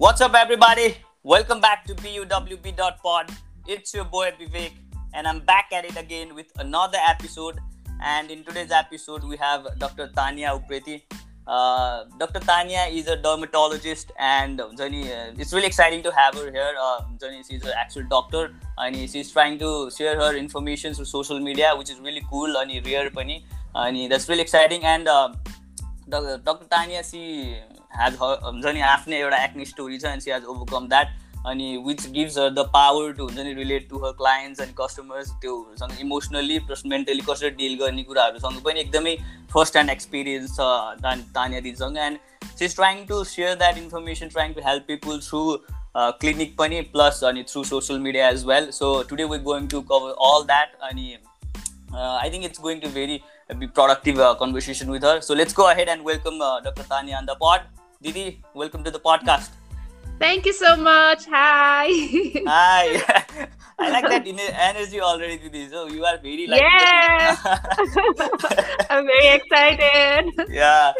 What's up, everybody? Welcome back to PUWP.pod. It's your boy Vivek, and I'm back at it again with another episode. And in today's episode, we have Dr. Tanya Upreti. Uh, Dr. Tanya is a dermatologist, and uh, it's really exciting to have her here. Uh, Johnny, she's an actual doctor, and she's trying to share her information through social media, which is really cool and rare. And that's really exciting. And uh, Dr. Tanya, she ह्याज हुन्छ नि आफ्नै एउटा acne story छ and she has overcome that अनि which gives her the power to हुन्छ नि relate to her clients अनि customers त्योसँग इमोसनली प्लस मेन्टली कसरी डिल गर्ने कुराहरूसँग पनि एकदमै फर्स्ट ह्यान्ड एक्सपिरियन्स छ Tania दिदीसँग and she is trying to share that information trying to help people through clinic पनि प्लस अनि through social media as well so today we going to cover all that अनि I think it's going to very productive uh, conversation with her. So let's go ahead and welcome uh, Dr. Tanya on the. Didi, welcome to the podcast. Thank you so much. Hi. Hi. I like that energy already, Didi. So you are very like. Yes. I'm very excited. Yeah.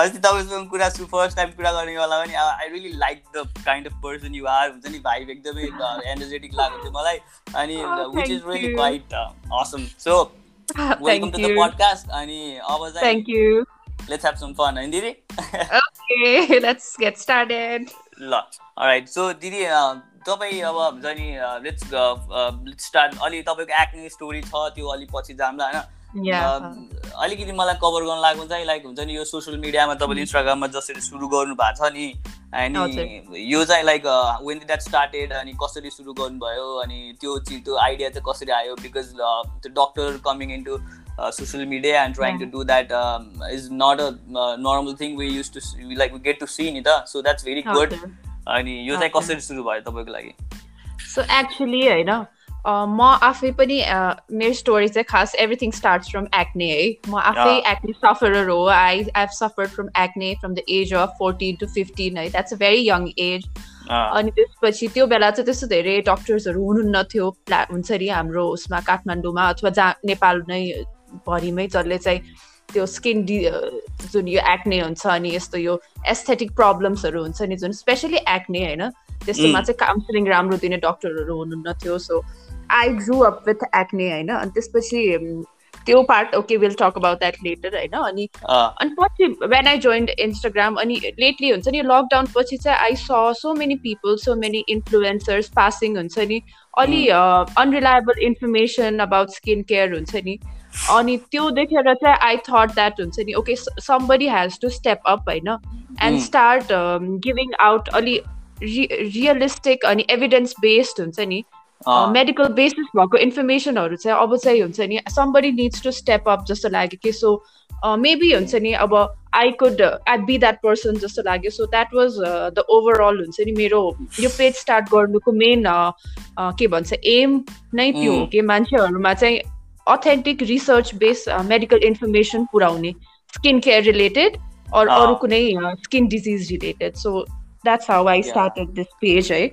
अस्ति तपाईँसँग कुरा सु first time कुरा गर्ने बेला पनि I really like the kind of person you are हुन्छ नि भाइब एकदमै एनर्जेटिक लागेको थियो मलाई अनि which is really quite awesome so welcome to the podcast अनि अब चाहिँ thank you Let's have some fun, and Didi? okay, let's get started. ल राइट सो दिदी तपाईँ अब हुन्छ नि लेट्स लेट्स स्टार्ट अलि तपाईँको एक्ने स्टोरी छ त्यो अलिक पछि जाम्ला होइन अलिकति मलाई कभर गर्न लाग्नु चाहिँ लाइक हुन्छ नि यो सोसियल मिडियामा तपाईँले इन्स्टाग्राममा जसरी सुरु गर्नु भएको छ नि अनि यो चाहिँ लाइक वेन द्याट स्टार्टेड अनि कसरी सुरु गर्नुभयो अनि त्यो चिज त्यो आइडिया चाहिँ कसरी आयो बिकज त्यो doctor coming into uh, social media and trying yeah. to do that um, is not a uh, normal thing we used to see, like we get to see नि त सो द्याट्स भेरी गुड अनि यो चाहिँ कसरी सुरु भयो तपाईँको लागि सो एक्चुली होइन म आफै पनि मेरो स्टोरी चाहिँ खास एभ्रिथिङ स्टार्ट्स फ्रम एक्ने है म आफै एक्ने सफरर हो I I suffer from acne from the age of fourteen to fifteen है that's a very young age अनि त्यसपछि त्यो बेला चाहिँ त्यस्तो धेरै डक्टर्सहरू हुनुहुन्न थियो हुन्छ नि हाम्रो उसमा काठमाडौँमा अथवा जहाँ नेपाल नै भरिमै जसले चाहिँ त्यो स्किन डि जुन यो एक्ने हुन्छ अनि यस्तो यो एस्थेटिक प्रब्लम्सहरू हुन्छ नि जुन स्पेसली एक्ने होइन? त्यस्तोमा चाहिँ काउन्सिलिङ राम्रो दिने डक्टरहरू हुनुहुन्न थियो so I grew up with acne होइन? अनि त्यसपछि त्यो part okay will talk about that later होइन? अनि अनि पछि वेन आई जोइन्ड इन्स्टाग्राम अनि लेटली हुन्छ नि लकडाउन पछि चाहिँ I saw so many people so many influencers passing हुन्छ नि अलि unreliable information about skin care हुन्छ नि। अनि त्यो देखेर चाहिँ आई थट द्याट हुन्छ नि okay somebody has to step up होइन? एन्ड स्टार्ट गिभिङ आउट अलि रियलिस्टिक अनि एभिडेन्स बेस्ड हुन्छ नि मेडिकल बेसिस भएको इन्फर्मेसनहरू चाहिँ अब चाहिँ हुन्छ नि somebody needs to step up जस्तो लाग्यो कि सो मेबी हुन्छ नि अब I could I be that person जस्तो लाग्यो। So that was the overall हुन्छ नि मेरो यो पेज स्टार्ट गर्नुको मेन के भन्छ एम नै त्यो हो कि मान्छेहरूमा चाहिँ authentic research base medical information पुऱ्याउने स्किन केयर रिलेटेड अरू अरू कुनै skin disease related so that's how I started this page है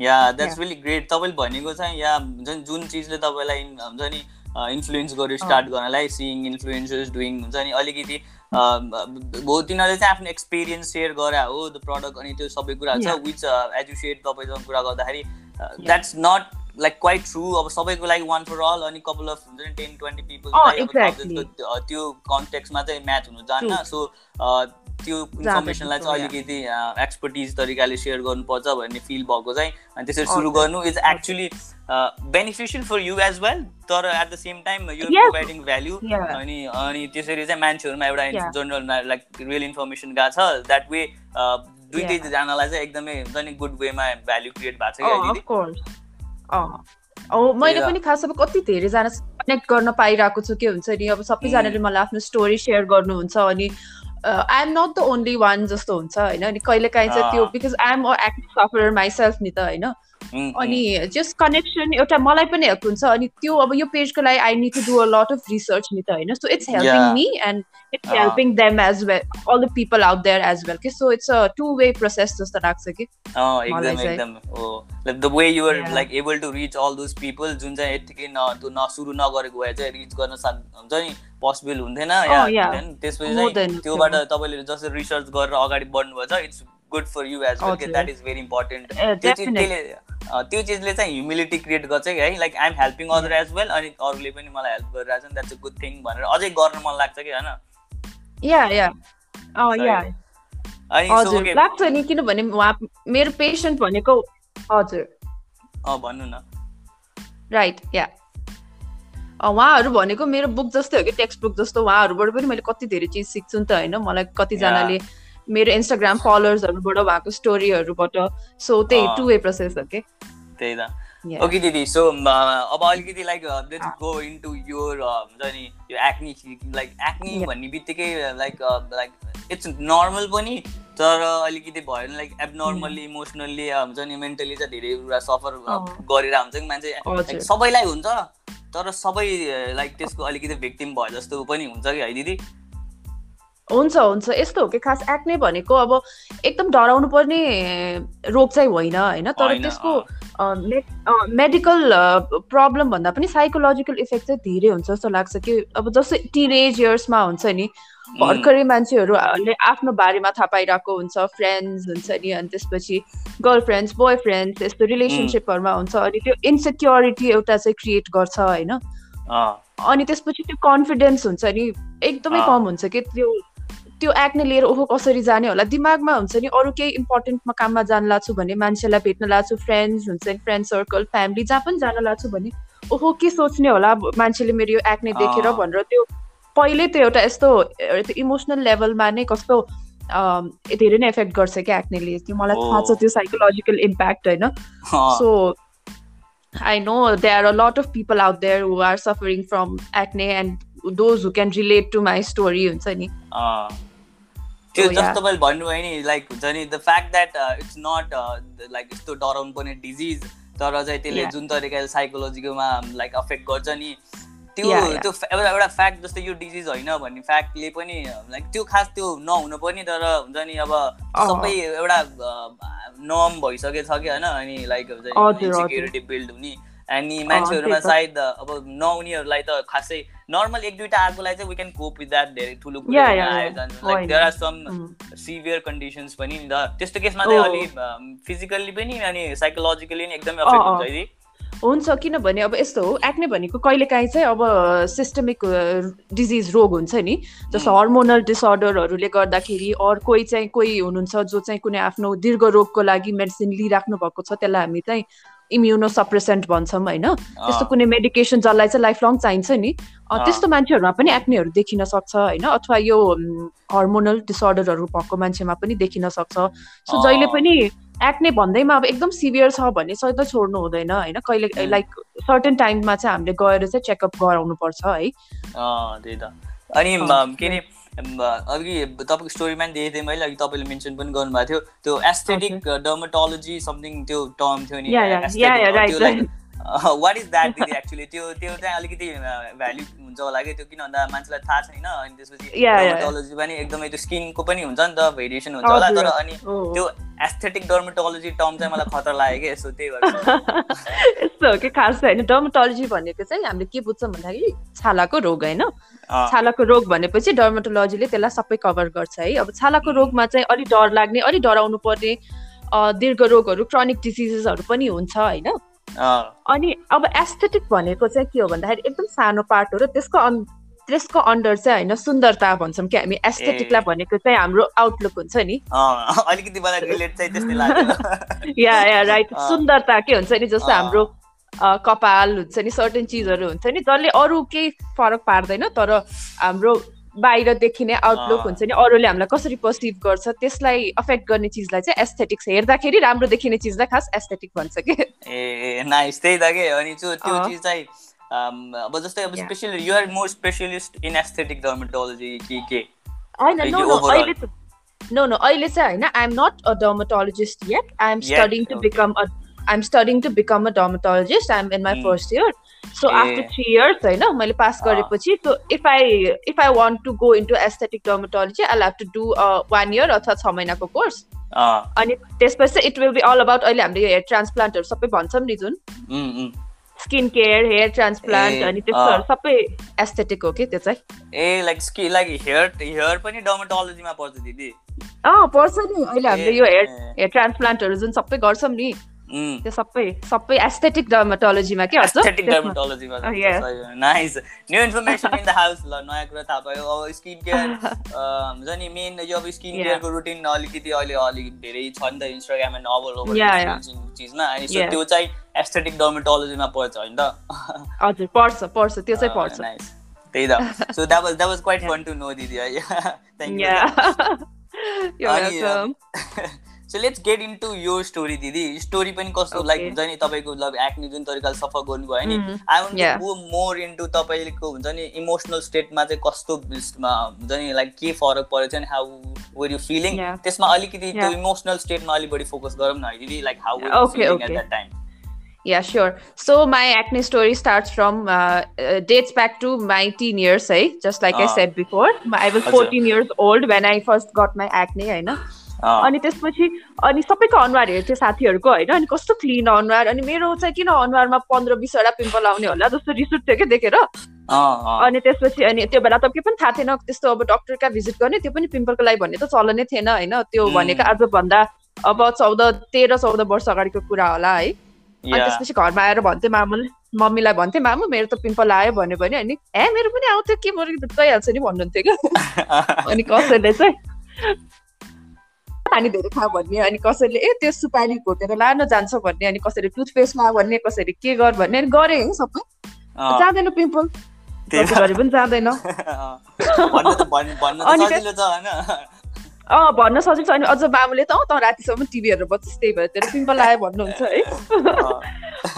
या द्याट्स रियली ग्रेट तपाईँले भनेको चाहिँ या जुन जुन चिजले तपाईँलाई हुन्छ नि इन्फ्लुएन्स गर्यो स्टार्ट गर्नलाई सिइङ इन्फ्लुएन्सर्स डुइङ हुन्छ नि अलिकति तिनीहरूले चाहिँ आफ्नो एक्सपिरियन्स सेयर गरे हो द प्रडक्ट अनि त्यो सबै कुराहरू छ विच एजुसिएट तपाईँसँग कुरा गर्दाखेरि that's not like quite true अब सबैको लागि वान फर अल अनि कपाल अफ हुन्छ नि टेन ट्वेन्टी पिपल त्यो कन्टेक्समा चाहिँ म्याच हुनु जान्न। सो त्यो इन्फर्मेसनलाई चाहिँ अलिकति एक्सपर्टिज तरिकाले सेयर गर्नुपर्छ भन्ने फिल भएको चाहिँ अनि त्यसरी सुरु गर्नु is actually beneficial for you as well तर at the same time you providing value अनि अनि त्यसरी चाहिँ मान्छेहरूमा एउटा जनरलमा लाइक रियल इन्फर्मेसन गएको छ द्याट वे दुइटैजनालाई चाहिँ एकदमै हुन्छ नि गुड वेमा भ्याल्यु क्रिएट भएको छ मैले पनि खास अब कति धेरैजना कनेक्ट गर्न पाइरहेको छु के हुन्छ नि अब सबैजनाले मलाई आफ्नो स्टोरी सेयर गर्नुहुन्छ अनि I am not the only one जस्तो हुन्छ होइन? अनि कहिले काहीँ चाहिँ त्यो because I am a active sufferer myself नि त होइन? अनि जस्ट कनेक्सन एउटा मलाई पनि हेल्प हुन्छ अनि त्यो अब यो पेजको लागि I need to do a lot of research नि त होइन। So it's helping me and it's helping them as well all the people out there as well कि so it's a two way process जस्तो लाग्छ कि एकदम एकदम। The way you're like able to reach all those people जुन चाहिँ यत्तिकै न त्यो न सुरु नगरेको भए चाहिँ रिच गर्न हुन्छ नि? पोसिबल हुन्थेन त्यसपछि चाहिँ त्योबाट तपाईँले जसरी रिसर्च गरेर अगाडि बढ्नुभएको छ it's good for you as well. That is very important त्यो चिज definitely. त्यसले अँ, त्यो चिजले चाहिँ ह्युमिलिटी क्रिएट गर्छ कि है like I'm helping other as well अनि अरूले पनि मलाई हेल्प गरिरहेछ नि द्याट्स अ गुड थिङ भनेर अझै गर्न मन लाग्छ कि होइन? हजुर okay, लाग्छ नि किनभने उहाँ मेरो पेसेन्ट भनेको हजुर। भन्नु न। राइट या उहाँहरू भनेको मेरो बुक जस्तै हो कि टेक्स्ट बुक जस्तो उहाँहरूबाट पनि मैले कति धेरै चिज सिक्छु नि त होइन? मलाई कतिजनाले मेरो इन्स्टाग्राम फलोवर्सहरूबाट उहाँको स्टोरीहरूबाट सो त्यही। टु वे प्रोसेस हो कि त्यही त. ओके दिदी सो अब अलिकति like let's go into your हुन्छ नि यो एक्नी लाइक एक्नी. भन्ने बित्तिकै लाइक लाइक इट्स नर्मल पनि तर अलिकति भयो भने लाइक एबनर्मल्ली इमोसनल्ली हुन्छ नि मेन्टली चाहिँ धेरै कुरा सफर अँ। गरेर हुन्छ कि मान्छे सबैलाई हुन्छ तर सबै लाइक त्यसको अलिकति भिक्टिम भयो जस्तो पनि हुन्छ कि है दिदी हुन्छ हुन्छ। यस्तो हो कि खास एक्ने भनेको अब एकदम डराउनु पर्ने रोग चाहिँ होइन होइन? तर त्यसको। मेडिकल प्रब्लम भन्दा पनि साइकोलोजिकल इफेक्ट चाहिँ धेरै हुन्छ जस्तो लाग्छ कि अब जस्तै टिनेज इयर्समा हुन्छ नि भर्खरै मान्छेहरूले आफ्नो बारेमा थाहा पाइरहेको हुन्छ फ्रेन्ड्स हुन्छ नि अनि त्यसपछि गर्लफ्रेन्ड्स बोय फ्रेन्ड्स यस्तो रिलेसनसिपहरूमा हुन्छ अनि त्यो इन्सेक्योरिटी एउटा चाहिँ क्रिएट गर्छ होइन? अनि त्यसपछि त्यो कन्फिडेन्स हुन्छ नि एकदमै। कम हुन्छ कि त्यो त्यो एक्ने लिएर ओहो कसरी जाने होला दिमागमा हुन्छ नि अरू केही इम्पोर्टेन्टमा काममा जान लाग्छु भने मान्छेलाई भेट्न लाग्छु फ्रेन्ड्स हुन्छ नि फ्रेन्ड सर्कल फ्यामिली जहाँ पनि जान लाग्छु भने ओहो के सोच्ने होला मान्छेले मेरो यो एक्ने देखेर अँ। भनेर त्यो पहिल्यै त्यो एउटा यस्तो इमोसनल लेभलमा नै कस्तो धेरै नै एफेक्ट गर्छ क्या एक्नेले त्यो मलाई थाहा। छ त्यो साइकोलोजिकल इम्प्याक्ट होइन अँ, so i know there are a lot of people out there who are suffering from acne and those who can relate to my story हुन्छ नि अँ। त्यो. जस्तो तपाईँले भन्नुभयो नि लाइक हुन्छ नि the fact that it's not like यस्तो डराउनु पर्ने डिजिज तर चाहिँ त्यसले. जुन तरिकाले साइकोलोजीकोमा लाइक अफेक्ट गर्छ नि त्यो. त्यो एउटा एउटा फ्याक्ट जस्तो यो डिजिज होइन भन्ने फ्याक्टले पनि लाइक त्यो खास त्यो नहुनु पनि तर हुन्छ नि अब सबै एउटा नर्म भइसकेको छ कि होइन अनि लाइक हुन्छ इन्सिक्युरिटी बिल्ड हुने अनि मान्छेहरूमा। सायद अब नहुनेहरूलाई त खासै नर्मल एक दुईवटा आएकोलाई चाहिँ we can cope with that धेरै ठुलो कुरो like. There are some Mm. Severe conditions पनि नि त त्यस्तो केसमा चाहिँ Oh. अलि फिजिकल्ली पनि अनि साइकोलोजिकली पनि एकदमै अफेक्ट अँ। हुन्छ है दिदी? हुन्छ किनभने अब यस्तो हो एक्ने भनेको कहिलेकाहीँ चाहिँ अब सिस्टमिक डिजिज रोग हुन्छ नि जस्तो Mm. हर्मोनल डिसअर्डरहरूले गर्दाखेरि अरू कोही चाहिँ कोही हुनुहुन्छ जो चाहिँ कुनै आफ्नो दीर्घ रोगको लागि मेडिसिन लिइराख्नु भएको छ त्यसलाई हामी चाहिँ इम्युनो सप्रेसेन्ट भन्छौँ होइन? त्यस्तो कुनै मेडिकेसन जसलाई चाहिँ लाइफ लङ चाहिन्छ नि। त्यस्तो मान्छेहरूमा पनि एक्नेहरू देखिन सक्छ होइन? अथवा यो हर्मोनल डिसअर्डरहरू भएको मान्छेमा पनि देखिन सक्छ। सो। जहिले पनि एक्ने भन्दैमा अब एकदम सिभियर छ भने चाहिँ त छोड्नु हुँदैन होइन? कहिले. लाइक सर्टेन टाइममा चाहिँ हामीले गएर चाहिँ चेकअप गराउनु पर्छ है त्यही त। अनि के अरे अघि तपाईँको स्टोरीमा नि देखेको थिएँ मैले अघि तपाईँले मेन्सन पनि गर्नुभएको थियो। त्यो एस्थेटिक डर्माटोलोजी समथिङ त्यो टर्म थियो नि वाट इज द्याट दिदी एक्चुली त्यो त्यो चाहिँ अलिकति भ्याल्यु हुन्छ होला कि त्यो किन भन्दा मान्छेलाई थाहा छैन अनि त्यसपछि. डर्माटोलोजी पनि एकदमै त्यो स्किनको पनि हुन्छ नि त भेरिएसन हुन्छ होला। तर अनि हो। त्यो एस्थेटिक डर्माटोलोजी टर्म चाहिँ मलाई खतरा लाग्यो कि यसो त्यही भएर यस्तो हो कि खास होइन डर्माटोलोजी भनेको चाहिँ हामीले के बुझ्छौँ भन्दाखेरि छालाको रोग होइन छालाको रोग भनेपछि डर्माटोलोजीले त्यसलाई सबै कभर गर्छ है अब छालाको Mm. रोगमा चाहिँ अलिक डर लाग्ने अलिक डराउनु पर्ने दीर्घ रोगहरू क्रोनिक डिजिजेसहरू पनि हुन्छ होइन अनि अब एस्थेटिक भनेको चाहिँ के हो भन्दाखेरि एकदम सानो पार्ट हो र त्यसको अन त्यसको अन्डर चाहिँ होइन सुन्दरता भन्छौँ कि हामी एस्थेटिकलाई। भनेको चाहिँ हाम्रो आउटलुक हुन्छ नि अलिकति मलाई रिलेट चाहिँ त्यस्तै लाग्यो या या राइट। सुन्दरता के हुन्छ नि जस्तो। हाम्रो कपाल हुन्छ नि सर्टेन चिजहरू हुन्छ नि जसले अरू केही फरक पार्दैन तर हाम्रो बाहिर देखिने आउटलुक। हुन्छ नि अरूले हामीलाई कसरी पर्सिभ गर्छ त्यसलाई अफेक्ट गर्ने चिजलाई चाहिँ एस्थेटिक्स हेर्दाखेरि राम्रो देखिने चिजलाई खास एस्थेटिक भन्छ कि ए नाइस त्यही त के अनि त्यो। चिज चाहिँ अब जस्तै अब Yeah. Especially you're more specialist in aesthetic dermatology कि के होइन Like नो नो. अहिले चाहिँ होइन I am not a dermatologist yet I am studying to. Become a I am studying to become a dermatologist I am in my. First year so. After three years होइन मैले pass अँ। गरेपछि so if I if I want to go into aesthetic dermatology I have to do one year अथवा छ महिनाको course अँ, अनि त्यसपछि it will be all about अहिले हामीले हेयर ट्रान्सप्लान्टहरू सबै भन्छौँ नि जुन। स्किन केयर हेयर ट्रान्सप्लान्ट अनि त्यस्तोहरू अँ। सबै एस्थेटिक हो कि त्यो चाहिँ ए लाइक स्कि लाइक हेयर हेयर पनि डर्मेटोलोजीमा पर्छ दिदी अँ पर्छ नि अहिले हामीले यो हेयर हेयर ट्रान्सप्लान्टहरू जुन सबै गर्छौँ नि. त्यो सबै सबै एस्थेटिक डर्माटोलोजीमा के हजुर Aesthetic त्यसमा- dermatology मा yeah. छ। Nice. New information in the house ल नयाँ कुरा थाहा भयो अब स्किन केयर हुन्छ नि मेन यो अब स्किन. केयरको रुटिन अलिकति अहिले अलिक धेरै छ नि त इन्स्टाग्राम एन्ड अल ओभर. चिजमा अनि सो. त्यो चाहिँ एस्थेटिक डर्मेटोलोजीमा पर्छ होइन त हजुर पर्छ पर्छ त्यो चाहिँ पर्छ नाइस त्यही त so that was that was quite. Fun to know दिदी है thank you so let's get in to यो स्टोरी दिदी स्टोरी पनि कस्तो. लाइक हुन्छ नि तपाईँको लभ एक्ने जुन तरिकाले सफर गर्नुभयो नि. I want. Go more into तपाईँको हुन्छ नि इमोसनल स्टेटमा चाहिँ कस्तो हुन्छ नि लाइक के फरक परेको थियो नि हाउ वर यु फिलिङ. त्यसमा अलिकति त्यो. इमोसनल स्टेटमा अलिक बढी फोकस गरौँ न है दिदी like how at. That time Yeah, sure. So my acne story starts from uh, uh, dates back to my teen years, eh? Just like I Ah. said before, I was Ajay. 14 years old when I first got my acne, होइन अनि त्यसपछि अनि सबैको अनुहार हेर्थ्यो साथीहरूको होइन? अनि कस्तो क्लिन अनुहार अनि मेरो चाहिँ किन अनुहारमा पन्ध्र बिसवटा पिम्पल आउने होला जस्तो रिस उठ्थ्यो क्या देखेर? अनि त्यसपछि अनि त्यो बेला त केही पनि थाहा थिएन त्यस्तो अब डक्टर कहाँ भिजिट गर्ने त्यो पनि पिम्पलको लागि भन्ने त चलनै थिएन होइन? त्यो. भनेको आजभन्दा अब चौध तेह्र चौध वर्ष अगाडिको कुरा होला है। अनि त्यसपछि घरमा आएर भन्थेँ मामुले मम्मीलाई भन्थेँ मामु मेरो त पिम्पल आयो भन्यो भने अनि ए मेरो पनि आउँथ्यो के? मेरो गइहाल्छ नि भन्नुहुन्थ्यो क्या। अनि कसैले चाहिँ पानी धेरै खा भन्ने अनि कसैले ए त्यो सुपारी घोटेर लान जान्छ भन्ने अनि कसैले टुथपेस्ट ला भन्ने कसैले के गर भन्ने अनि गरेँ है सबै। जाँदैन पिम्पल। गरे पनि जाँदैन। अँ भन्न सजिलो छ। अनि अझ मामुले त अँ त रातिसम्म टिभी हेरेर त्यही भएर तेरो पिम्पल आयो भन्नुहुन्छ है।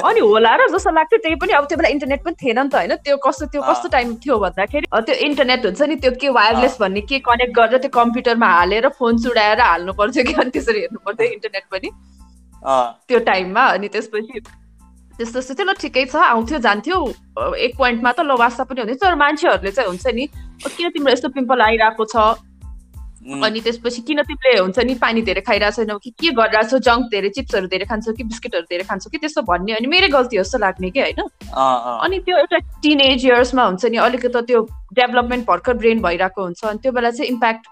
अनि होला र जस्तो लाग्थ्यो त्यही पनि अब त्यो बेला इन्टरनेट पनि थिएन नि त होइन। त्यो कस्तो त्यो कस्तो टाइम थियो भन्दाखेरि त्यो इन्टरनेट हुन्छ नि त्यो के वायरलेस भन्ने के कनेक्ट गरेर त्यो कम्प्युटरमा हालेर फोन चुडाएर हाल्नु पर्थ्यो कि अनि त्यसरी हेर्नु पर्थ्यो इन्टरनेट पनि। त्यो टाइममा अनि त्यसपछि त्यस्तो त्यस्तो थियो। ल ठिकै छ आउँथ्यो जान्थ्यो। एक पोइन्टमा त ल वास्ता पनि हुन्थ्यो तर मान्छेहरूले चाहिँ हुन्छ नि "अ, किन तिम्रो यस्तो पिम्पल आइरहेको छ? अनि त्यसपछि किन तिमीले हुन्छ नि पानी धेरै खाइरहेको छैनौ कि के गरिरहेको छौ जङ्क धेरै चिप्सहरू धेरै खान्छौ कि बिस्किटहरू धेरै खान्छौ कि त्यस्तो भन्ने अनि मेरै गल्ती जस्तो लाग्ने कि होइन? अनि त्यो एउटा टिन एज इयर्समा हुन्छ नि अलिकति त्यो डेभलपमेन्ट भर्खर ब्रेन भइरहेको हुन्छ अनि त्यो बेला चाहिँ इम्प्याक्ट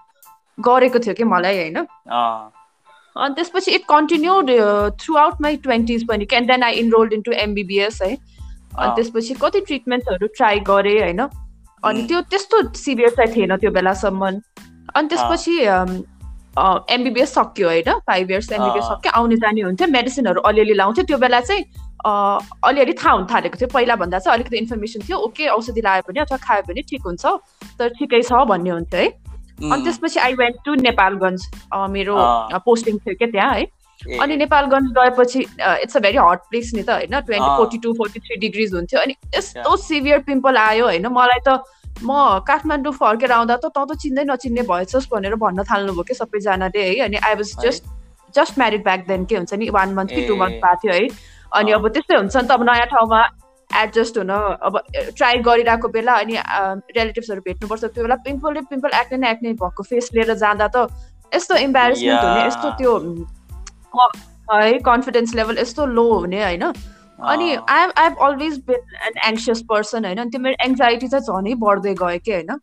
गरेको थियो कि मलाई होइन। अनि त्यसपछि it continued throughout my twenties पनि can then I enrolled into MBBS है। अनि। त्यसपछि कति ट्रिटमेन्ट्सहरू ट्राई गरेँ होइन। अनि त्यो त्यस्तो सिभियर चाहिँ थिएन त्यो बेलासम्म। अनि त्यसपछि एमबिबिएस सक्यो होइन? Five years MBBS. सक्यो। आउने जाने हुन्थ्यो। मेडिसिनहरू अलिअलि लाउँथ्यो। त्यो बेला चाहिँ अलिअलि थाहा हुन थालेको थियो। पहिला भन्दा चाहिँ अलिकति इन्फर्मेसन थियो। ओके औषधि लायो भने अथवा खायो भने ठिक हुन्छ। तर ठिकै छ भन्ने हुन्थ्यो है। अनि त्यसपछि आई वेन्ट टु नेपालगञ्ज मेरो। पोस्टिङ थियो क्या त्यहाँ है। अनि नेपालगञ्ज गएपछि it's a very hot place नि त होइन। Twenty. Forty two forty three degrees हुन्थ्यो। अनि यस्तो सिभियर पिम्पल आयो होइन। मलाई त म काठमाडौँ फर्केर आउँदा त तँ त चिन्दै नचिन्ने भएछस् भनेर भन्न थाल्नुभयो कि सबैजनाले है अनि I was? Just just married back then के हुन्छ नि वान मन्थ कि टू। मन्थ भएको थियो है अनि। अब त्यस्तै हुन्छ नि त अब नयाँ ठाउँमा एडजस्ट हुन अब ट्राई गरिरहेको बेला अनि रिलेटिभ्सहरू भेट्नुपर्छ त्यो बेला पिम्पलले पिम्पल एक्ने न एक्ने भएको फेस लिएर जाँदा त यस्तो इम्बेरेसमेन्ट हुने। यस्तो त्यो है कन्फिडेन्स लेभल यस्तो लो हुने होइन अनि I I always been an anxious person होइन? अनि त्यो मेरो एङ्जाइटी चाहिँ झनै बढ्दै गयो कि होइन?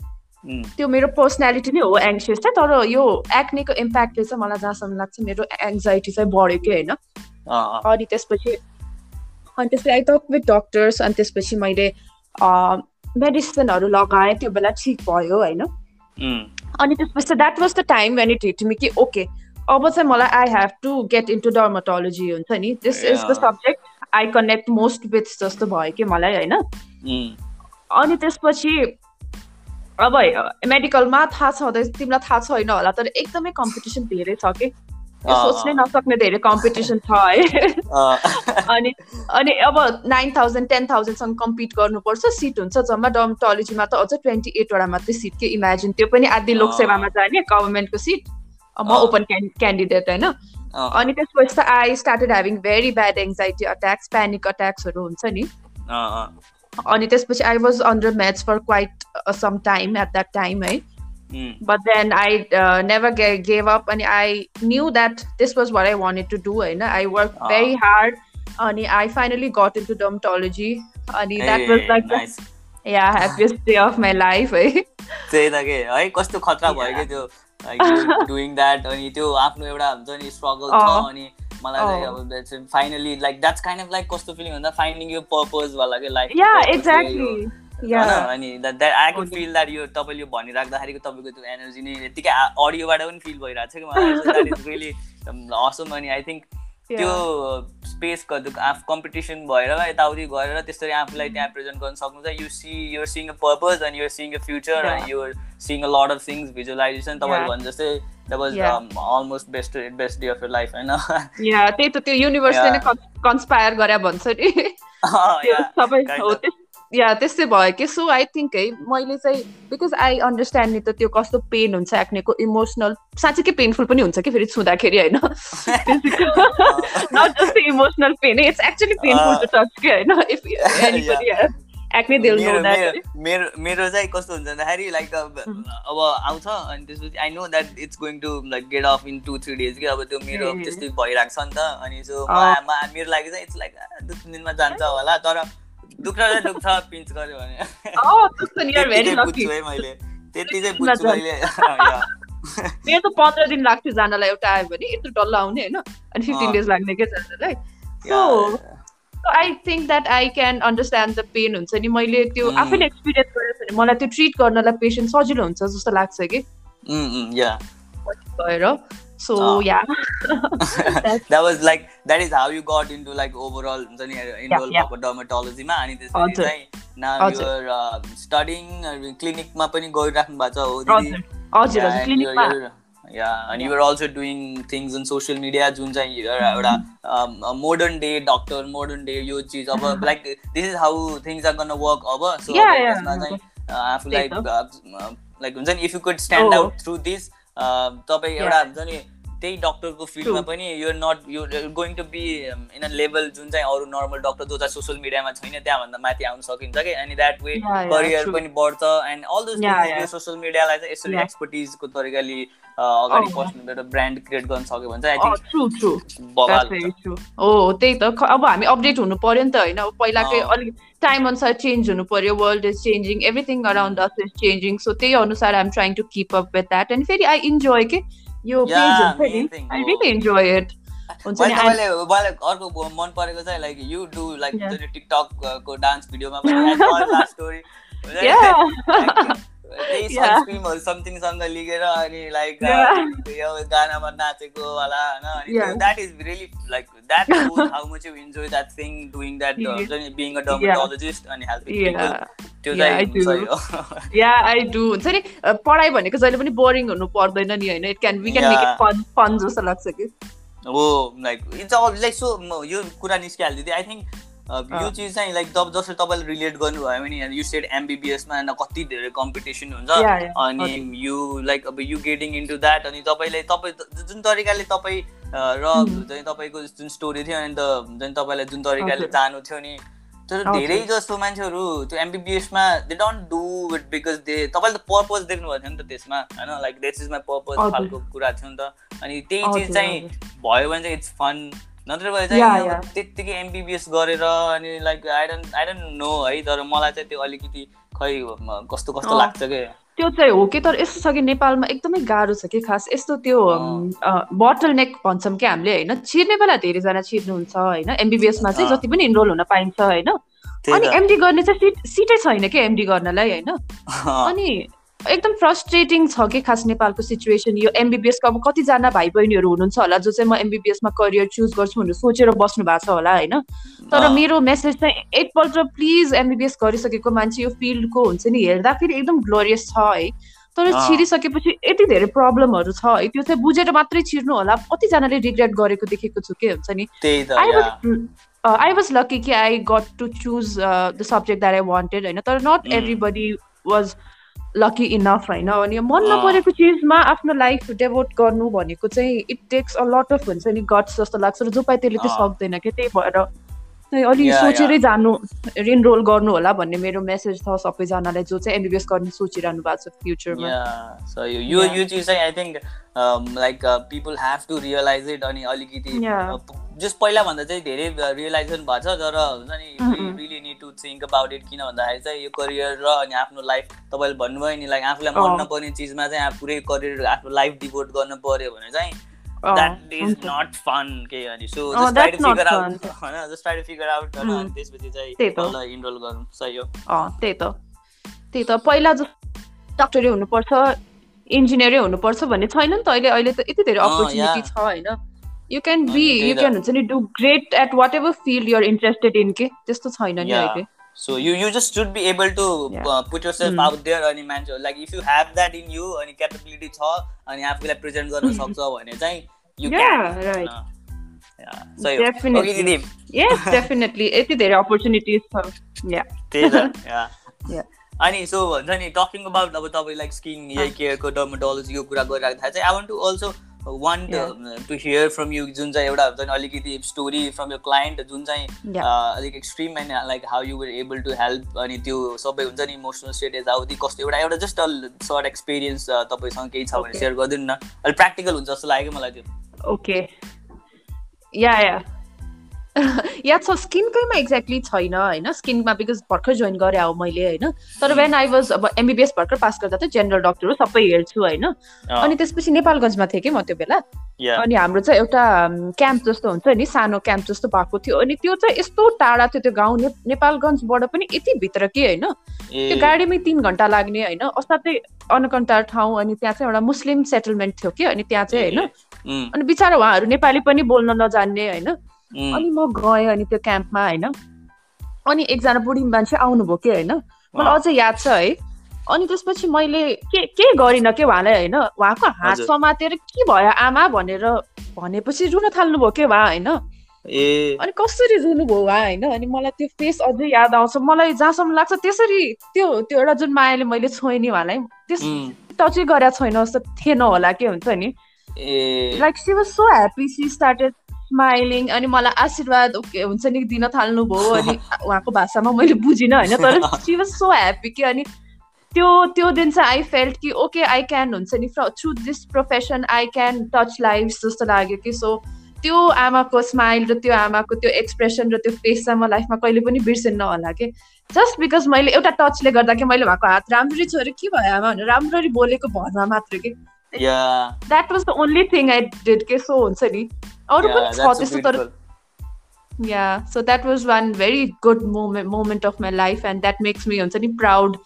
त्यो मेरो पर्सनालिटी नै हो एङ्सियस चाहिँ तर यो एक्नेको इम्प्याक्टले चाहिँ मलाई जहाँसम्म लाग्छ मेरो एङ्जाइटी चाहिँ बढ्यो कि होइन? अनि त्यसपछि अनि त्यसपछि आई टक विथ डक्टर्स अनि त्यसपछि मैले मेडिसिनहरू लगाएँ त्यो बेला ठिक भयो होइन? अनि त्यसपछि that was the time when it hit me कि ओके अब चाहिँ मलाई I have to get into dermatology हुन्छ नि? This is the. Subject I connect most with जस्तो भयो कि मलाई होइन? अनि त्यसपछि अब मेडिकलमा थाहा छँदै तिमीलाई थाहा छैन होला तर एकदमै कम्पिटिसन धेरै छ कि? सोच्नै। नसक्ने धेरै कम्पिटिसन छ है? अनि अनि अब नाइन थाउजन्ड टेन थाउजन्डसँग कम्पिट गर्नुपर्छ सिट हुन्छ जम्मा डर्मटोलोजीमा त अझ ट्वेन्टी एटवटा मात्रै सिट के? इमेजिन त्यो पनि आदि लोकसेवामा जाने गभर्मेन्टको सिट म। ओपन क्यान्डिडेट होइन? अनि त्यसपछि त I started having very bad anxiety attacks panic अट्याक्सहरू हुन्छ नि। अनि त्यसपछि I was under much for quite some time at that time है बट देन आई नेभर गे गेभ अप अनि I knew that this was where I wanted to do होइन I work very hard अनि I finally got in to dermatology अनि that was like yeah happiest day of my life है त्यही त के? है कस्तो खतरा भयो कि त्यो? लाइक डुइङ द्याट अनि त्यो आफ्नो एउटा हुन्छ नि स्ट्रगल छ अँ। अनि मलाई चाहिँ अब finally like that's kind of like कस्तो फिलिङ भन्दा फाइन्डिङ यो पर्पज वाला के लाइफ या एक्ज्याक्टली या अनि that I could Okay. Feel that यो तपाईँले यो भनिराख्दाखेरिको तपाईँको त्यो एनर्जी नै यत्तिकै अडियोबाट पनि फिल भइरहेको छ कि मलाई द्याट इज रियली असम अनि आई थिङ्क त्यो स्पेसको आफू कम्पिटिसन भएर यताउति गरेर त्यसरी आफूलाई त्यहाँ प्रेजेन्ट गर्न सक्नु चाहिँ you see you're seeing a purpose and you're seeing a future. And you're seeing a lot of things visualization तपाईँले Yeah. भने जस्तै that was. Almost best best day of your life होइन त्यही त त्यो युनिभर्सले नै. कन्सपायर गरे भन्छ नि Yeah, सबै हो या त्यस्तै भयो। कि सो आई थिङ्क है मैले चाहिँ बिकज आई अन्डरस्ट्यान्ड नि त त्यो कस्तो पेन हुन्छ एक्नेको इमोसनल साँच्चीकै पेनफुल पनि हुन्छ कि फेरि छुँदाखेरि होइन? Not just emotional pain it's actually painful to touch के होइन? If anybody has acne they know मेरो मेरो- चाहिँ कस्तो हुन्छ भन्दाखेरि लाइक अब Mhm. अब आउँछ अनि त्यसपछि I know that it's going to like get off in two three days कि अब त्यो मेरो। त्यस्तै भइरहेको छ नि त अनि सो अँ। मेरो लागि चाहिँ इट्स लाइक दुई तिन दिनमा जान्छ होला तर दुख्न चाहिँ दुख्छ पिन्च गऱ्यो भने। मैले त्यति चाहिँ बुझ्छु मैले. मेरो त पन्ध्र दिन लाग्थ्यो जानलाई एउटा आयो भने। यत्रो डल्लो आउने होइन? अनि फिफ्टिन। डेज लाग्ने क्या जानलाई. So I think that I can understand the pain हुन्छ नि। मैले त्यो Mm. आफैले एक्सपिरियन्स गरेको छ भने मलाई त्यो ट्रिट गर्नलाई पेसेन्ट सजिलो हुन्छ जस्तो लाग्छ कि। Mm, mm. भएर सो अँ। या that was like that is how you got into like overall हुन्छ नि इनरोल yeah. भएको डर्माटोलोजीमा अनि त्यसपछि हजुर। चाहिँ now हजुर। you're स्टडिङ क्लिनिकमा पनि गइराख्नु भएको छ हो दिदी हजुर. हजुर हजुर क्लिनिकमा या अनि you're also doing things in social media जुन चाहिँ एउटा एउटा modern day doctor modern day यो चिज अब like this is how things are gonna work अब सो Yeah, yeah, त्यसमा चाहिँ uh, आफूलाई त्यही लाइक हुन्छ नि if you could stand Oh. Out through this तपाईँ Yeah. एउटा हुन्छ नि त्यही डक्टरको फिल्डमा. पनि you're not you going to be in a level जुन चाहिँ अरू नर्मल डक्टर जो चाहिँ सोसियल मिडियामा छैन त्यहाँभन्दा माथि आउन सकिन्छ कि अनि द्याट वे करियर. पनि बढ्छ एन्ड अल दोज. यो सोसियल मिडियालाई चाहिँ यसरी. एक्सपर्टिजको तरिकाले अ, अगाडि Oh. पस्नु एउटा ब्रान्ड क्रिएट गर्न सक्यो भने चाहिँ ट्रु हो त्यही त अब हामी अपडेट हुनु पर्यो नि त होइन पहिलाकै अँ। अलिक टाइम अनुसार चेन्ज हुनु पर्यो world is changing everything around us is changing so त्यही अनुसार I'm trying to keep up with that अनि फेरि आई इन्जोय के यो Yeah, पेज हुन्छ नि main thing आई हो। रियली इन्जोय इट हुन्छ मैले नि I'm- तपाईँले मलाई अर्को मन परेको चाहिँ like you do like Yeah. टिकटकको dance भिडियोमा पनि स्टोरी Yeah. त्यही Yeah. सनस्क्रिमहरू समथिङसँग लिएर अनि लाइक Yeah. यो गानामा नाचेको होला होइन Yeah. अनि that is really like that how much you enjoy that thing doing that Yeah. हुन्छ नि बिङ अ डर्माटोलोजिस्ट अनि हेल्पिङ Yeah. पिपल त्यो Yeah, I चाहिँ do. सही हो या आई डु हुन्छ नि अ, पढाइ भनेको जहिले पनि बोरिङ हुनु पर्दैन नि होइन it can we can make Yeah. It fun fun जस्तो लाग्छ कि हो like it's all like so यो कुरा निस्किहाल्यो दिदी आई थिङ्क यो। चिज चाहिँ लाइक जब जसरी तपाईँले रिलेट गर्नुभयो भने यु सेड एमबिबिएसमा कति धेरै कम्पिटिसन हुन्छ. अनि यु लाइक अब यु गेटिङ इन्टु द्याट अनि तपाईँले तपाईँ जुन तरिकाले तपाईँ र. चाहिँ तपाईँको जुन स्टोरी थियो अनि त हुन्छ नि तपाईँलाई जुन तरिकाले। जानु थियो नि तर। धेरै जस्तो मान्छेहरू त्यो एमबिबिएसमा they don't do it because they तपाईँले त पर्पज देख्नुभएको थियो नि त त्यसमा होइन like this is my purpose. खालको कुरा थियो नि त अनि त्यही चिज चाहिँ भयो भने चाहिँ इट्स फन नत्र भए चाहिँ त्यत्तिकै एमबिबिएस गरेर अनि like I don't I don't know है तर मलाई चाहिँ त्यो अलिकति खै कस्तो कस्तो। लाग्छ के? त्यो चाहिँ हो कि तर यस्तो छ कि नेपालमा एकदमै गाह्रो छ कि खास। यस्तो त्यो बोटल नेक भन्छौँ कि हामीले होइन? छिर्ने बेला धेरैजना छिर्नुहुन्छ होइन? एमबिबिएसमा चाहिँ। जति पनि इनरोल हुन पाइन्छ होइन? अनि एमडी गर्ने चाहिँ सिट सिटै छैन कि एमडी गर्नलाई होइन? अनि एकदम फ्रस्ट्रेटिङ छ कि खास नेपालको सिचुएसन यो एमबिबिएसको अब कतिजना भाइ बहिनीहरू हुनुहुन्छ होला जो चाहिँ म एमबिबिएसमा करियर चुज गर्छु भनेर सोचेर बस्नु भएको छ होला होइन? तर मेरो मेसेज चाहिँ एकपल्ट प्लिज एमबिबिएस गरिसकेको मान्छे यो फिल्डको हुन्छ नि हेर्दाखेरि एकदम ग्लोरियस छ है। तर। छिरिसकेपछि यति धेरै प्रब्लमहरू छ है त्यो चाहिँ बुझेर मात्रै छिर्नु होला। कतिजनाले रिग्रेट गरेको देखेको छु के हुन्छ नि। आई वाज लकी कि I got to choose the subject that I wanted होइन? तर not. Everybody was lucky enough होइन अनि मन। नपरेको चिजमा आफ्नो लाइफ डेभोट गर्नु भनेको चाहिँ it takes a lot of हुन्छ नि गट्स जस्तो लाग्छ र जो पाइ त्यसले त्यो। सक्दैन क्या त्यही भएर अलि Yeah, सोचेरै जानु इनरोल गर्नु होला भन्ने मेरो मेसेज छ सबैजनालाई जो चाहिँ एमबिबिएस गर्ने सोचिरहनु भएको छ फ्युचरमा so यो यो चिज चाहिँ I think like people have to realise it अनि अलिकति Yeah. जस पहिलाभन्दा चाहिँ धेरै रियलाइजेसन भएको छ तर हुन्छ नि. Really need to think about it किन भन्दाखेरि चाहिँ यो करियर र अनि आफ्नो लाइफ तपाईँले भन्नुभयो नि लाइक आफूलाई मन। नपर्ने चिजमा चाहिँ पुरै करियर आफ्नो लाइफ डिभोट गर्नु पर्यो भने चाहिँ द्याट इज। नट फन के अनि so just try to figure out just try to figure out. अनि त्यसपछि चाहिँ त्यही त। तल इनरोल गरौँ सही हो अँ त्यही त त्यही त पहिला जस्तो डक्टरै हुनुपर्छ इन्जिनियरै हुनुपर्छ भन्ने छैन नि त अहिले अहिले त यति धेरै अपर्च्युनिटी. छ होइन you can be you. Can हुन्छ नि do great at whatever field you're interested in के त्यस्तो छैन नि. अहिले So you you just should be able to Yeah. uh, put yourself Mm. out there अनि मान्छे like if you have that in you अनि capability छ अनि आफूलाई प्रेजेन्ट गर्न सक्छ भने चाहिँ डेफिनेटली यति धेरै अपर्च्युनिटिज छ या. अनि सो भन्छ नि टकिङ अबाउट अब तपाईँ लाइक स्किन यही केयरको डर्मोटोलोजीको कुरा गरिराख्दा चाहिँ I want to also want to hear from you जुन चाहिँ एउटा हुन्छ नि अलिकति स्टोरी फ्रम यर क्लाइन्ट जुन चाहिँ Yeah. uh, अलिक extreme and like how you were able to help अनि त्यो सबै हुन्छ नि इमोसनल स्टेट यताउति कस्तो एउटा एउटा जस्ट अ सर्ट एक्सपिरियन्स तपाईँसँग केही छ भने Okay. सेयर गरिदिनु न। अलिक प्र्याक्टिकल हुन्छ जस्तो लाग्यो मलाई त्यो। ओके या या याद छ स्किनकैमा एक्ज्याक्टली छैन होइन? स्किनमा बिकज भर्खर जोइन गरेँ हो मैले होइन? तर वेन आई वाज अब एमबिबिएस भर्खर पास गर्दा चाहिँ जेनरल डक्टर हो सबै हेर्छु होइन? अनि त्यसपछि नेपालगञ्जमा थिएँ कि म त्यो बेला. अनि हाम्रो चाहिँ एउटा क्याम्प जस्तो हुन्छ नि सानो क्याम्प जस्तो भएको थियो। अनि त्यो चाहिँ यस्तो टाढा थियो त्यो गाउँ नेपालगञ्जबाट पनि यति भित्र के होइन? त्यो गाडीमै तिन घन्टा लाग्ने होइन? असाध्यै अनकन्टार ठाउँ अनि त्यहाँ चाहिँ एउटा मुस्लिम सेटलमेन्ट थियो कि अनि त्यहाँ चाहिँ होइन? अनि बिचरा उहाँहरू नेपाली पनि बोल्न नजान्ने होइन? अनि म गएँ अनि त्यो क्याम्पमा होइन। अनि एकजना बुढी मान्छे आउनुभयो कि होइन। मलाई अझै याद छ है। अनि त्यसपछि मैले के के गरिनँ के उहाँलाई होइन। उहाँको हात। समातेर के भयो आमा भनेर भनेपछि रुन थाल्नुभयो के उहाँ होइन। ए। अनि कसरी रुनुभयो उहाँ होइन। अनि मलाई त्यो फेस अझै याद आउँछ। मलाई जहाँसम्म लाग्छ त्यसरी त्यो त्यो एउटा जुन मायाले मैले छोएँ नि उहाँलाई त्यस टचै गरेको छैन जस्तो थिएन होला के हुन्छ नि। Like she was so happy she started smiling अनि मलाई आशीर्वाद ओके हुन्छ नि दिन थाल्नुभयो अनि उहाँको भाषामा मैले बुझिनँ होइन तर सी वाज सो ह्याप्पी कि अनि त्यो त्यो दिन चाहिँ आई फेल्ट कि ओके आई क्यान हुन्छ नि through this profession I can touch life जस्तो लाग्यो कि सो त्यो आमाको स्माइल र त्यो आमाको त्यो एक्सप्रेसन र त्यो फेस चाहिँ म लाइफमा कहिले पनि बिर्सिन्न होला कि। जस्ट बिकज मैले एउटा टचले गर्दा कि मैले उहाँको हात राम्ररी छोएर के भयो आमा? भनेर राम्ररी बोलेको भरमा मात्र कि। That was the only thing I did के सो हुन्छ नि। अरू पनि छ त्यस्तो तर yeah so that was one very good moment moment of my life and that makes me हुन्छ नि proud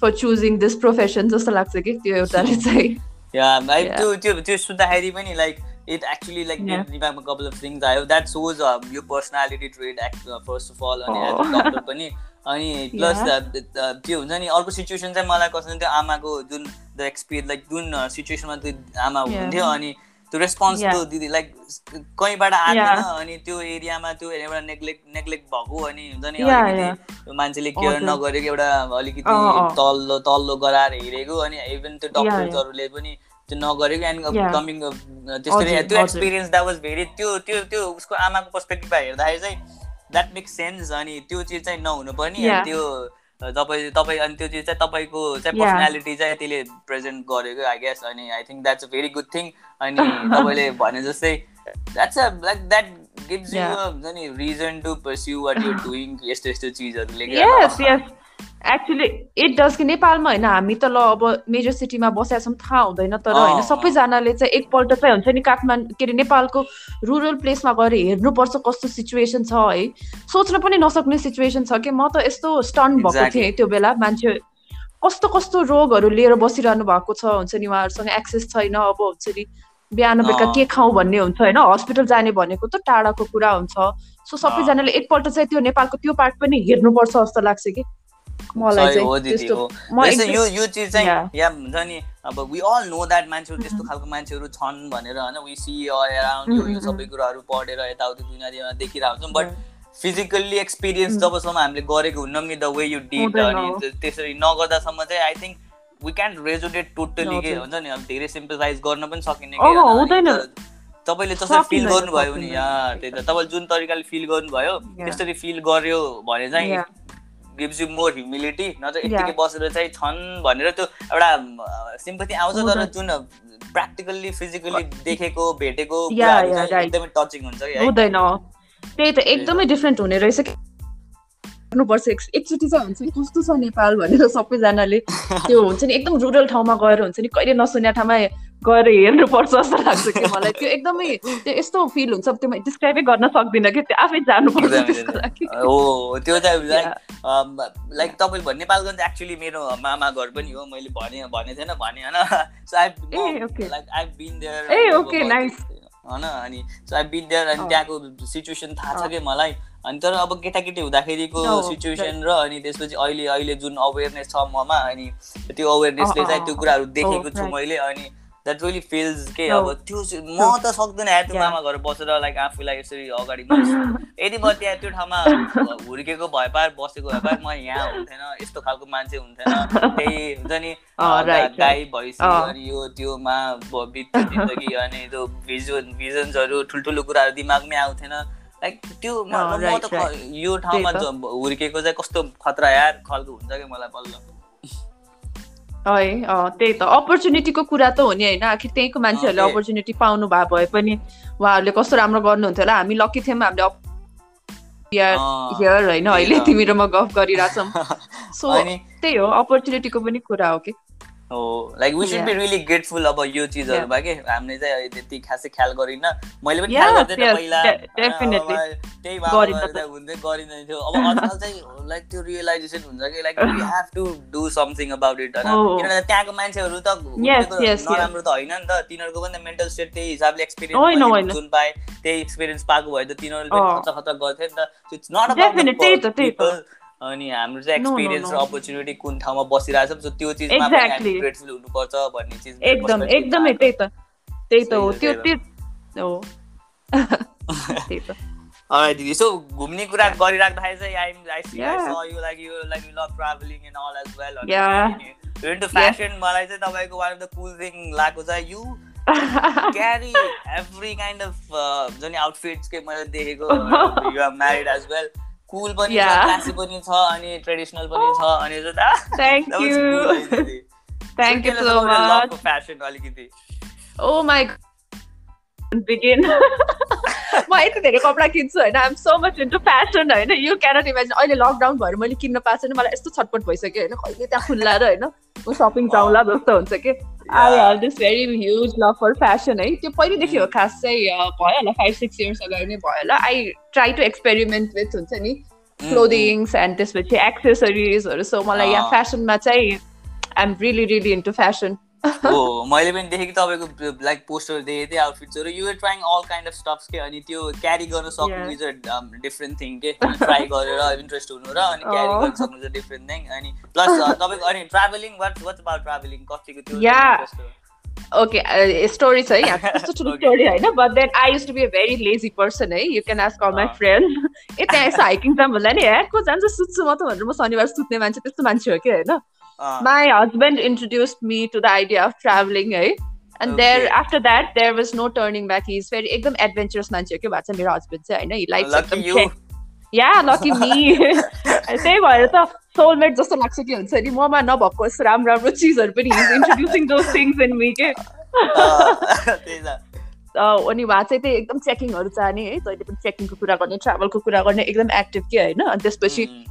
for choosing this profession जस्तो लाग्छ कि त्यो एउटाले चाहिँ. त्यो त्यो त्यो सुन्दाखेरि पनि like it actually like Yeah. दिमागमा कपाल अफ थिङ्स आयो द्याट सोज यो personality trait first of all अनि एज डक्टर पनि अनि प्लस त्यो हुन्छ नि अर्को सिचुएसन चाहिँ मलाई कस्तो त्यो आमाको जुन द एक्सपिरियन्स लाइक जुन सिचुएसनमा त्यो आमा. हुनुहुन्थ्यो अनि त्यो रेस्पोन्स. त्यो दिदी लाइक कहीँबाट आएन. अनि त्यो एरियामा त्यो एउटा नेग्लेक्ट नेग्लेक्ट भएको अनि हुन्छ नि अलिकति मान्छेले केयर। नगरेको एउटा अलिकति अँ, अँ। तल्लो तल्लो गराएर हेरेको अनि इभन त्यो. डक्टर्सहरूले पनि त्यो नगरेको एन्ड. कमिङ त्यसरी त्यो। एक्सपिरियन्स द्याट वाज भेरी त्यो त्यो त्यो उसको आमाको पर्सपेक्टिभमा हेर्दाखेरि चाहिँ द्याट मेक्स सेन्स अनि त्यो चिज चाहिँ नहुनु पर्ने. त्यो तपाईँ तपाईँ अनि त्यो चिज चाहिँ तपाईँको चाहिँ. पर्सनालिटी चाहिँ त्यसले प्रेजेन्ट गरेको आई गेस अनि I think that's a very good thing अनि तपाईँले भने जस्तै that's a like that gives you. हुन्छ नि reason to pursue what you're doing यस्तो यस्तो चिजहरूले एक्चुली इट डज कि नेपालमा होइन हामी त ल अब मेजर सिटीमा बसेका छौँ थाहा हुँदैन तर होइन। सबैजनाले चाहिँ एकपल्ट चाहिँ हुन्छ नि काठमाडौँ के अरे नेपालको रुरल प्लेसमा गएर हेर्नुपर्छ कस्तो सिचुएसन छ है सोच्न पनि नसक्ने सिचुएसन छ कि म त यस्तो स्टन भएको. थिएँ त्यो बेला मान्छे कस्तो कस्तो रोगहरू लिएर बसिरहनु भएको छ हुन्छ नि उहाँहरूसँग एक्सेस छैन अब हुन्छ नि बिहान बेलुका। के खाउँ भन्ने हुन्छ होइन हस्पिटल जाने भनेको त टाढाको कुरा हुन्छ सो सबैजनाले एकपल्ट चाहिँ त्यो नेपालको त्यो पार्ट पनि हेर्नुपर्छ जस्तो लाग्छ कि मलाई हो दिदी यो यो चिज चाहिँ. या हुन्छ नि अब वी अल नो द्याट मान्छेहरू त्यस्तो खालको मान्छेहरू छन् भनेर होइन वी सी अराउन्ड यो यो सबै कुराहरू पढेर यताउति दुनियाँमा देखिरहेको छौँ बट फिजिकल्ली एक्सपिरियन्स जबसम्म हामीले गरेको हुन्नौँ नि द वे यु डिड। अनि त्यसरी नगर्दासम्म चाहिँ I think we can resonate totally के। हुन्छ नि अब धेरै सिम्पथाइज गर्न पनि सकिने कि तपाईँले जसरी फिल गर्नुभयो नि। यहाँ त्यही त तपाईँले जुन तरिकाले फिल गर्नुभयो. त्यस्तरी फिल गर्यो भने चाहिँ. गिभ्स यु मोर ह्युमिलिटी नत्र. यत्तिकै बसेर चाहिँ छन् भनेर त्यो एउटा सिम्पथी आउँछ तर। जुन प्र्याक्टिकल्ली फिजिकली देखेको भेटेको. एकदमै टचिङ हुन्छ हुँदैन त्यही त एकदमै डिफ्रेन्ट हुने रहेछ कि गर्नुपर्छ एक- एकचोटि चाहिँ हुन्छ नि कस्तो छ नेपाल भनेर सबैजनाले त्यो हुन्छ नि एकदम रुरल ठाउँमा गएर हुन्छ नि कहिले नसुने ठाउँमा गएर हेर्नुपर्छ जस्तो लाग्छ कि मलाई त्यो एकदमै त्यो यस्तो फिल हुन्छ त्यो म डिस्क्राइबै गर्न सक्दिनँ कि त्यो आफै जानुपर्छ हो त्यो चाहिँ लाइक. लाइक तपाईँले भन्ने नेपालगञ्ज एक्चुली मेरो मामा घर पनि हो मैले भने भने थिएन भने होइन so I. Like I been there. होइन अनि सो आई बिन देयर अनि। त्यहाँको सिचुएसन थाहा छ कि मलाई अनि तर अब केटाकेटी हुँदाखेरिको सिचुएसन र अनि त्यसपछि अहिले अहिले जुन अवेरनेस छ ममा अनि त्यो अवेरनेसले चाहिँ त्यो। कुराहरू देखेको Oh, छु right. मैले अनि द्याट रियली फिल्स के. अब त्यो म त सक्दैन यार त्यो. मामा घर बसेर लाइक आफूलाई यसरी अगाडि यदि म त्यहाँ त्यो ठाउँमा हुर्केको भए पार बसेको भए पार म यहाँ हुन्थेन यस्तो खालको मान्छे हुन्थेन त्यही हुन्छ नि. गाई भैँसी। अनि यो त्योमा बित्यो जिन्दगी अनि त्यो भिजन भिजन्सहरू ठुल्ठुलो कुराहरू दिमागमै आउँथेन लाइक त्यो म त. यो ठाउँमा हुर्केको चाहिँ कस्तो खतरा यार खालको हुन्छ कि मलाई बल्ल। है अँ, त्यही त। अपर्च्युनिटीको कुरा त हो नि होइन? आखिर त्यहीँको मान्छेहरूले। अपर्च्युनिटी पाउनु भए भए पनि उहाँहरूले कस्तो राम्रो गर्नुहुन्थ्यो होला? हामी लकी थियौँ हामीले हियर होइन? अहिले। तिमी र म गफ गरिरहेछौँ। सो त्यही हो अपर्च्युनिटीको पनि कुरा हो कि? हो like we should be. Really grateful अब यो चिजहरूमा के हामीले चाहिँ त्यति खासै ख्याल गरिन्न मैले पनि ख्याल गर्दैन पहिला त्यही त। हुन्थ्यो गरिँदैन थियो अब आजकल चाहिँ लाइक त्यो रियलाइजेसन हुन्छ कि like we have to do something about it होइन हो। किनभने त्यहाँको मान्छेहरू त. नराम्रो त होइन नि त तिनीहरूको पनि मेन्टल स्टेट त्यही हिसाबले एक्सपिरियन्स होइन। जुन पाए त्यही एक्सपिरियन्स पाएको भए त तिनीहरूले। खतरा खतरा गर्थ्यो नि त इट्स नट। अबाउट अनि हाम्रो चाहिँ एक्सपिरियन्स र. अपर्च्युनिटी कुन ठाउँमा बसिरहेछ सो त्यो चिजमा ग्रेटफुल हुनुपर्छ भन्ने चिज एकदम एकदमै त्यही त त्यही त हो त्यो त्यो हो। त्यही त। Alright, दिदी सो घुम्ने कुरा गरिराख्दाखेरि चाहिँ I I see I. Saw you like you like you love travelling and all as well Yeah. Into fashion मलाई चाहिँ तपाईँको one of the cool thing लागेको चाहिँ you carry every kind of जुन आउटफिट्स के मैले देखेको you are married as well cool पनि छ. क्लासी पनि छ अनि ट्रेडिसनल पनि छ अनि thank you thank you so much fashion अलिकति। ओ माई बिगिन म यति धेरै कपडा किन्छु होइन। I'm so much into fashion होइन। यु क्यानट इमेजिन अहिले लकडाउन भएर मैले किन्न पाएको छैन। मलाई यस्तो छटपट भइसक्यो होइन। कहिले त्यहाँ खुल्ला र होइन। म सपिङ जाउँला जस्तो हुन्छ कि। I have this very huge love for fashion है त्यो पहिलेदेखि हो खास चाहिँ भयो होला फाइभ सिक्स इयर्स अगाडि नै भयो होला I try to experiment with हुन्छ नि क्लोदिङ्स एन्ड त्यसपछि एक्सेसरिजहरू सो मलाई यहाँ अँ। फ्यासनमा चाहिँ I'm really really into fashion हो मैले पनि देखेँ कि तपाईँको लाइक पोस्टर देखेको थिएँ आउटफिट्सहरू you are trying all kind of stuffs के अनि त्यो क्यारी गर्न सक्नु. इज अ डिफ्रेन्ट थिङ के ट्राई गरेर इन्ट्रेस्ट हुनु र अनि क्यारी अँ। गर्न सक्नु इज डिफ्रेन्ट थिङ अनि प्लस तपाईँको अनि travelling what what about travelling कतिको त्यो? ओके स्टोरी छ है यहाँ त्यस्तो ठुलो. स्टोरी होइन but then I used to be a very lazy person है यु क्यान आस्क माई अँ। फ्रेन्ड ए त्यहाँ यसो हाइकिङ जाम भन्दा नि हेर को जान्छ सुत्छु म त भनेर म शनिबार सुत्ने मान्छे त्यस्तो मान्छे हो कि होइन अँ, my husband introduce me to the idea of travelling है and there Okay. After that there was no turning back he is very एकदम एडभेन्चरस मान्छे हो कि भएको छ मेरो हस्बेन्ड चाहिँ होइन हि लाइक्स lucky एकदम you. check- yeah lucky me त्यही भएर त सोलमेट जस्तो लाग्छ कि हुन्छ नि ममा नभएको यस्तो राम्रो राम्रो चिजहरू पनि introducing those things in me के अँ, त्यही त अ, अनि उहाँ चाहिँ त्यही एकदम चेकिङहरू जाने है जहिले पनि चेकिङको कुरा गर्ने ट्राभलको कुरा गर्ने एकदम एक्टिभ के होइन अनि त्यसपछि उम्,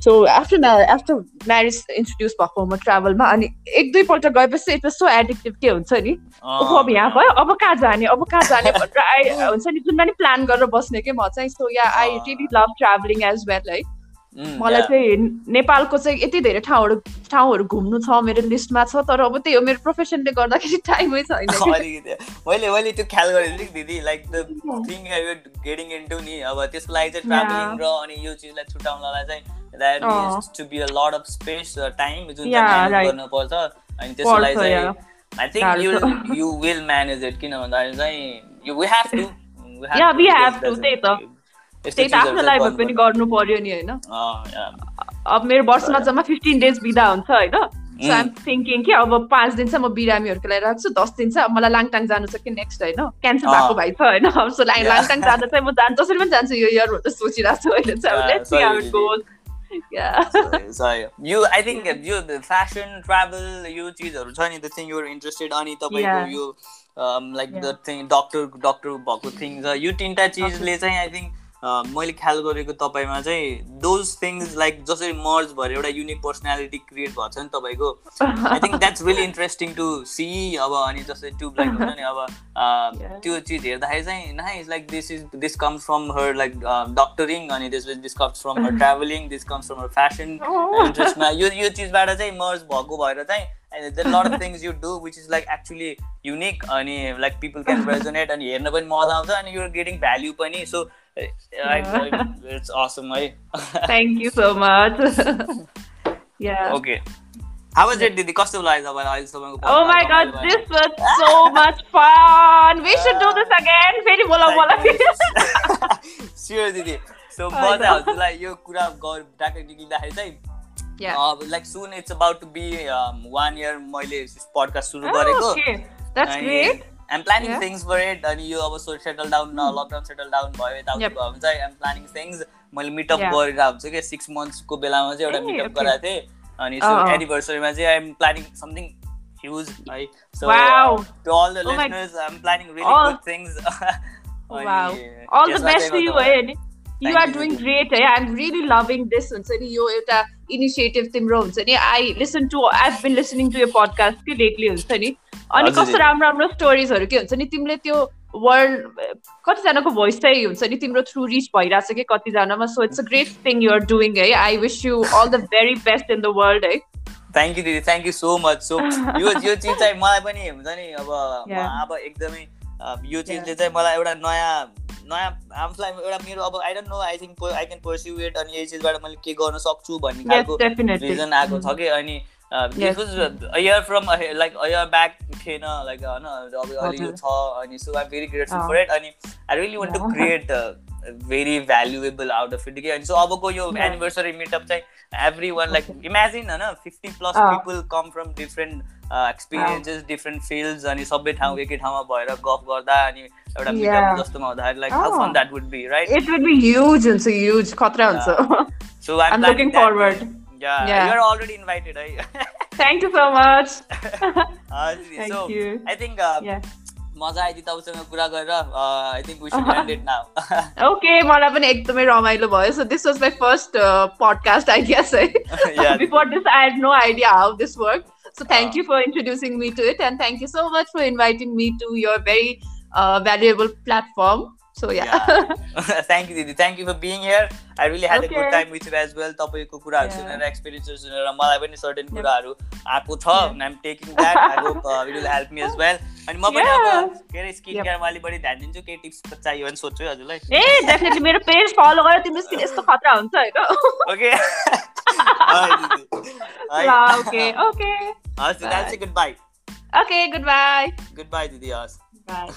सो आफ्टर म्या आफ्टर म्यारिज इन्ट्रोड्युस भएको म ट्राभलमा अनि एक दुईपल्ट गएपछि इट सो एडिक्टिभ के हुन्छ नि ओहो अब यहाँ भयो अब कहाँ जाने अब कहाँ जाने भनेर आई हुन्छ नि जुन पनि प्लान गरेर बस्ने के म चाहिँ so yeah I really love travelling as well है मलाई. चाहिँ नेपालको चाहिँ यति धेरै ठाउँहरू ठाउँहरू घुम्नु छ मेरो लिस्टमा छ तर अब त्यही हो मेरो प्रोफेसनले गर्दाखेरि टाइमै छैन मैले मैले त्यो ख्याल गरेको थिएँ दिदी like the thing getting into नि अब त्यसको लागि चाहिँ ट्राभलिङ र अनि यो चिजलाई छुट्याउनलाई चाहिँ that. Is to be a lot of space time जुन. गर्नुपर्छ अनि पर्छ, चाहिँ. I think you. You will manage it किन भन्दाखेरि चाहिँ you we have to Yeah, we have to, त्यही त। त्यही त आफ्नो लाइफमा पनि गर्नु पर्यो नि होइन अब मेरो वर्षमा जम्मा फिफ्टिन डेज बिदा हुन्छ होइन सो आइम थिङ्किङ कि अब पाँच दिन चाहिँ म बिरामीहरूको लागि राख्छु दस दिन चाहिँ मलाई लाङटाङ जानु छ कि नेक्स्ट होइन क्यान्सर भएको अँ। भाइ छ होइन सो. लाङटाङ जाँदा चाहिँ म जानु जसरी पनि जान्छु यो इयर भनेर सोचिरहेको छु अहिले चाहिँ yeah. So You, I think you the fashion, travel, you either the thing you're interested on it, yeah. you um like yeah. the thing doctor doctor bako things uh, you tinta cheese le chahi I think मैले ख्याल गरेको तपाईँमा चाहिँ those things like जसरी मर्ज भएर एउटा unique personality create भएको छ नि तपाईँको I think that's really interesting to see अब अनि जस्तै ट्युब लाइक हुन्छ नि अब. त्यो चिज हेर्दाखेरि चाहिँ nice like this is this comes from her like doctoring अनि this this comes from her travelling this comes from her Oh. इन्ट्रेस्टमा यो यो चिजबाट चाहिँ मर्ज भएको भएर चाहिँ lot of things you do which is like actually unique अनि लाइक पिपल क्यान रेजोनेट अनि हेर्न पनि मजा आउँछ अनि युआर गेटिङ भ्याल्यु पनि सो इट्स असम है Thank you so much. yeah. Okay how was it दिदी कस्तो लाग्यो तपाईँलाई अहिले तपाईँको Oh my god, podcast this was so much fun. We should do this again. फेरि बोला बोला स्योर दिदी सो I मजा know. आउँछ लाइक यो कुरा गर ट्याक्कै निक्लिँदाखेरि चाहिँ Yeah. Like soon it's about to be one year मैले पडकास्ट सुरु Oh, गरेको okay. That's great. I'm planning Yeah. Things for it अनि यो अब so settle down lockdown settle down भयो यताउति Yep. भयो भने चाहिँ आइम प्लानिङ थिङ्स मैले मिटअप Yeah. गरिरहेको हुन्छु कि सिक्स मन्थ्सको बेलामा चाहिँ एउटा ए, मिटअप okay. गराएको थिएँ अनि सो अँ, अँ. एनिभर्सरीमा चाहिँ आइएम प्लानिङ समथिङ ह्युज है so Wow. To all the Oh my- listeners I'm planning really All- good things Wow. All the best to you, eh? You Thank are you, doing Didi. great, eh? I'm really loving this हुन्छ नि यो एउटा initiative तिम्रो हुन्छ नि I listen to I been listening to यो podcast कि lately हुन्छ नि अनि कस्तो। राम्रो राम्रो स्टोरिजहरू के हुन्छ नि तिमीले त्यो वर्ल्ड कतिजनाको भोइस चाहिँ हुन्छ नि तिम्रो थ्रु रिच भइरहेछ कि कतिजनामा? So it's a great thing you're doing है I wish you all the very best in the world है थ्याङ्क यू दिदी thank you so much so यो यो चिज चाहिँ मलाई पनि हुन्छ नि अब. अब एकदमै यो चिजले चाहिँ मलाई एउटा नयाँ नयाँ आफूलाई एउटा मेरो अब I don't know I think I can pursue it अनि यही चिजबाट मैले के गर्न सक्छु भन्ने खालको भिजन आएको छ कि अनि Yes. Year from like a year back थिएन लाइक होइन अब अहिले यो. छ अनि so I very grateful. For it अनि I really want to. Create very valuable out of it कि अनि सो अबको यो Yeah. एनिभर्सरी मिटअप चाहिँ एभ्री वान लाइक इमेजिन होइन फिफ्टी प्लस अँ. People come from different experiences different fields अनि सबै ठाउँ एकै ठाउँमा भएर गफ गर्दा अनि एउटा Yeah. मिटअप जस्तोमा हुँदाखेरि लाइक हाउ अँ. Fun that would be right it would be huge हुन्छ ह्युज खतरा हुन्छ so I I'm looking forward. Yeah, Yeah. you're already invited. है थ्याङ्क यू सो मच हजुर, Thank so you. I think uh, Yeah. मजा आइदियो तपाईँसँग कुरा गरेर I think we should end it now okay मलाई पनि एकदमै रमाइलो भयो so this was my first podcast I guess है Yeah. Before this I had no idea how this work so thank you for introducing me to it and thank you so much for inviting me to your very valuable platform so yeah thank you दिदी thank you for being here I really had a good Okay. Time with you as well तपाईँको कुराहरू Yeah. सुनेर experiences सुनेर मलाई पनि certain Yep. कुराहरू आएको छ Yeah. I'm taking that I hope it will help me as well अनि म पनि Yeah. अब के अरे स्किन Yep. केयरमा अलिक बढी ध्यान दिन्छु केही टिप्स चाहियो भने सोध्छु है हजुरलाई ए डेफिनेटली मेरो पेज फलो गरेर तिम्रो स्किन यस्तो खतरा हुन्छ होइन ओके ल ओके ओके हस् दिदी goodbye okay goodbye goodbye दिदी हस् बाई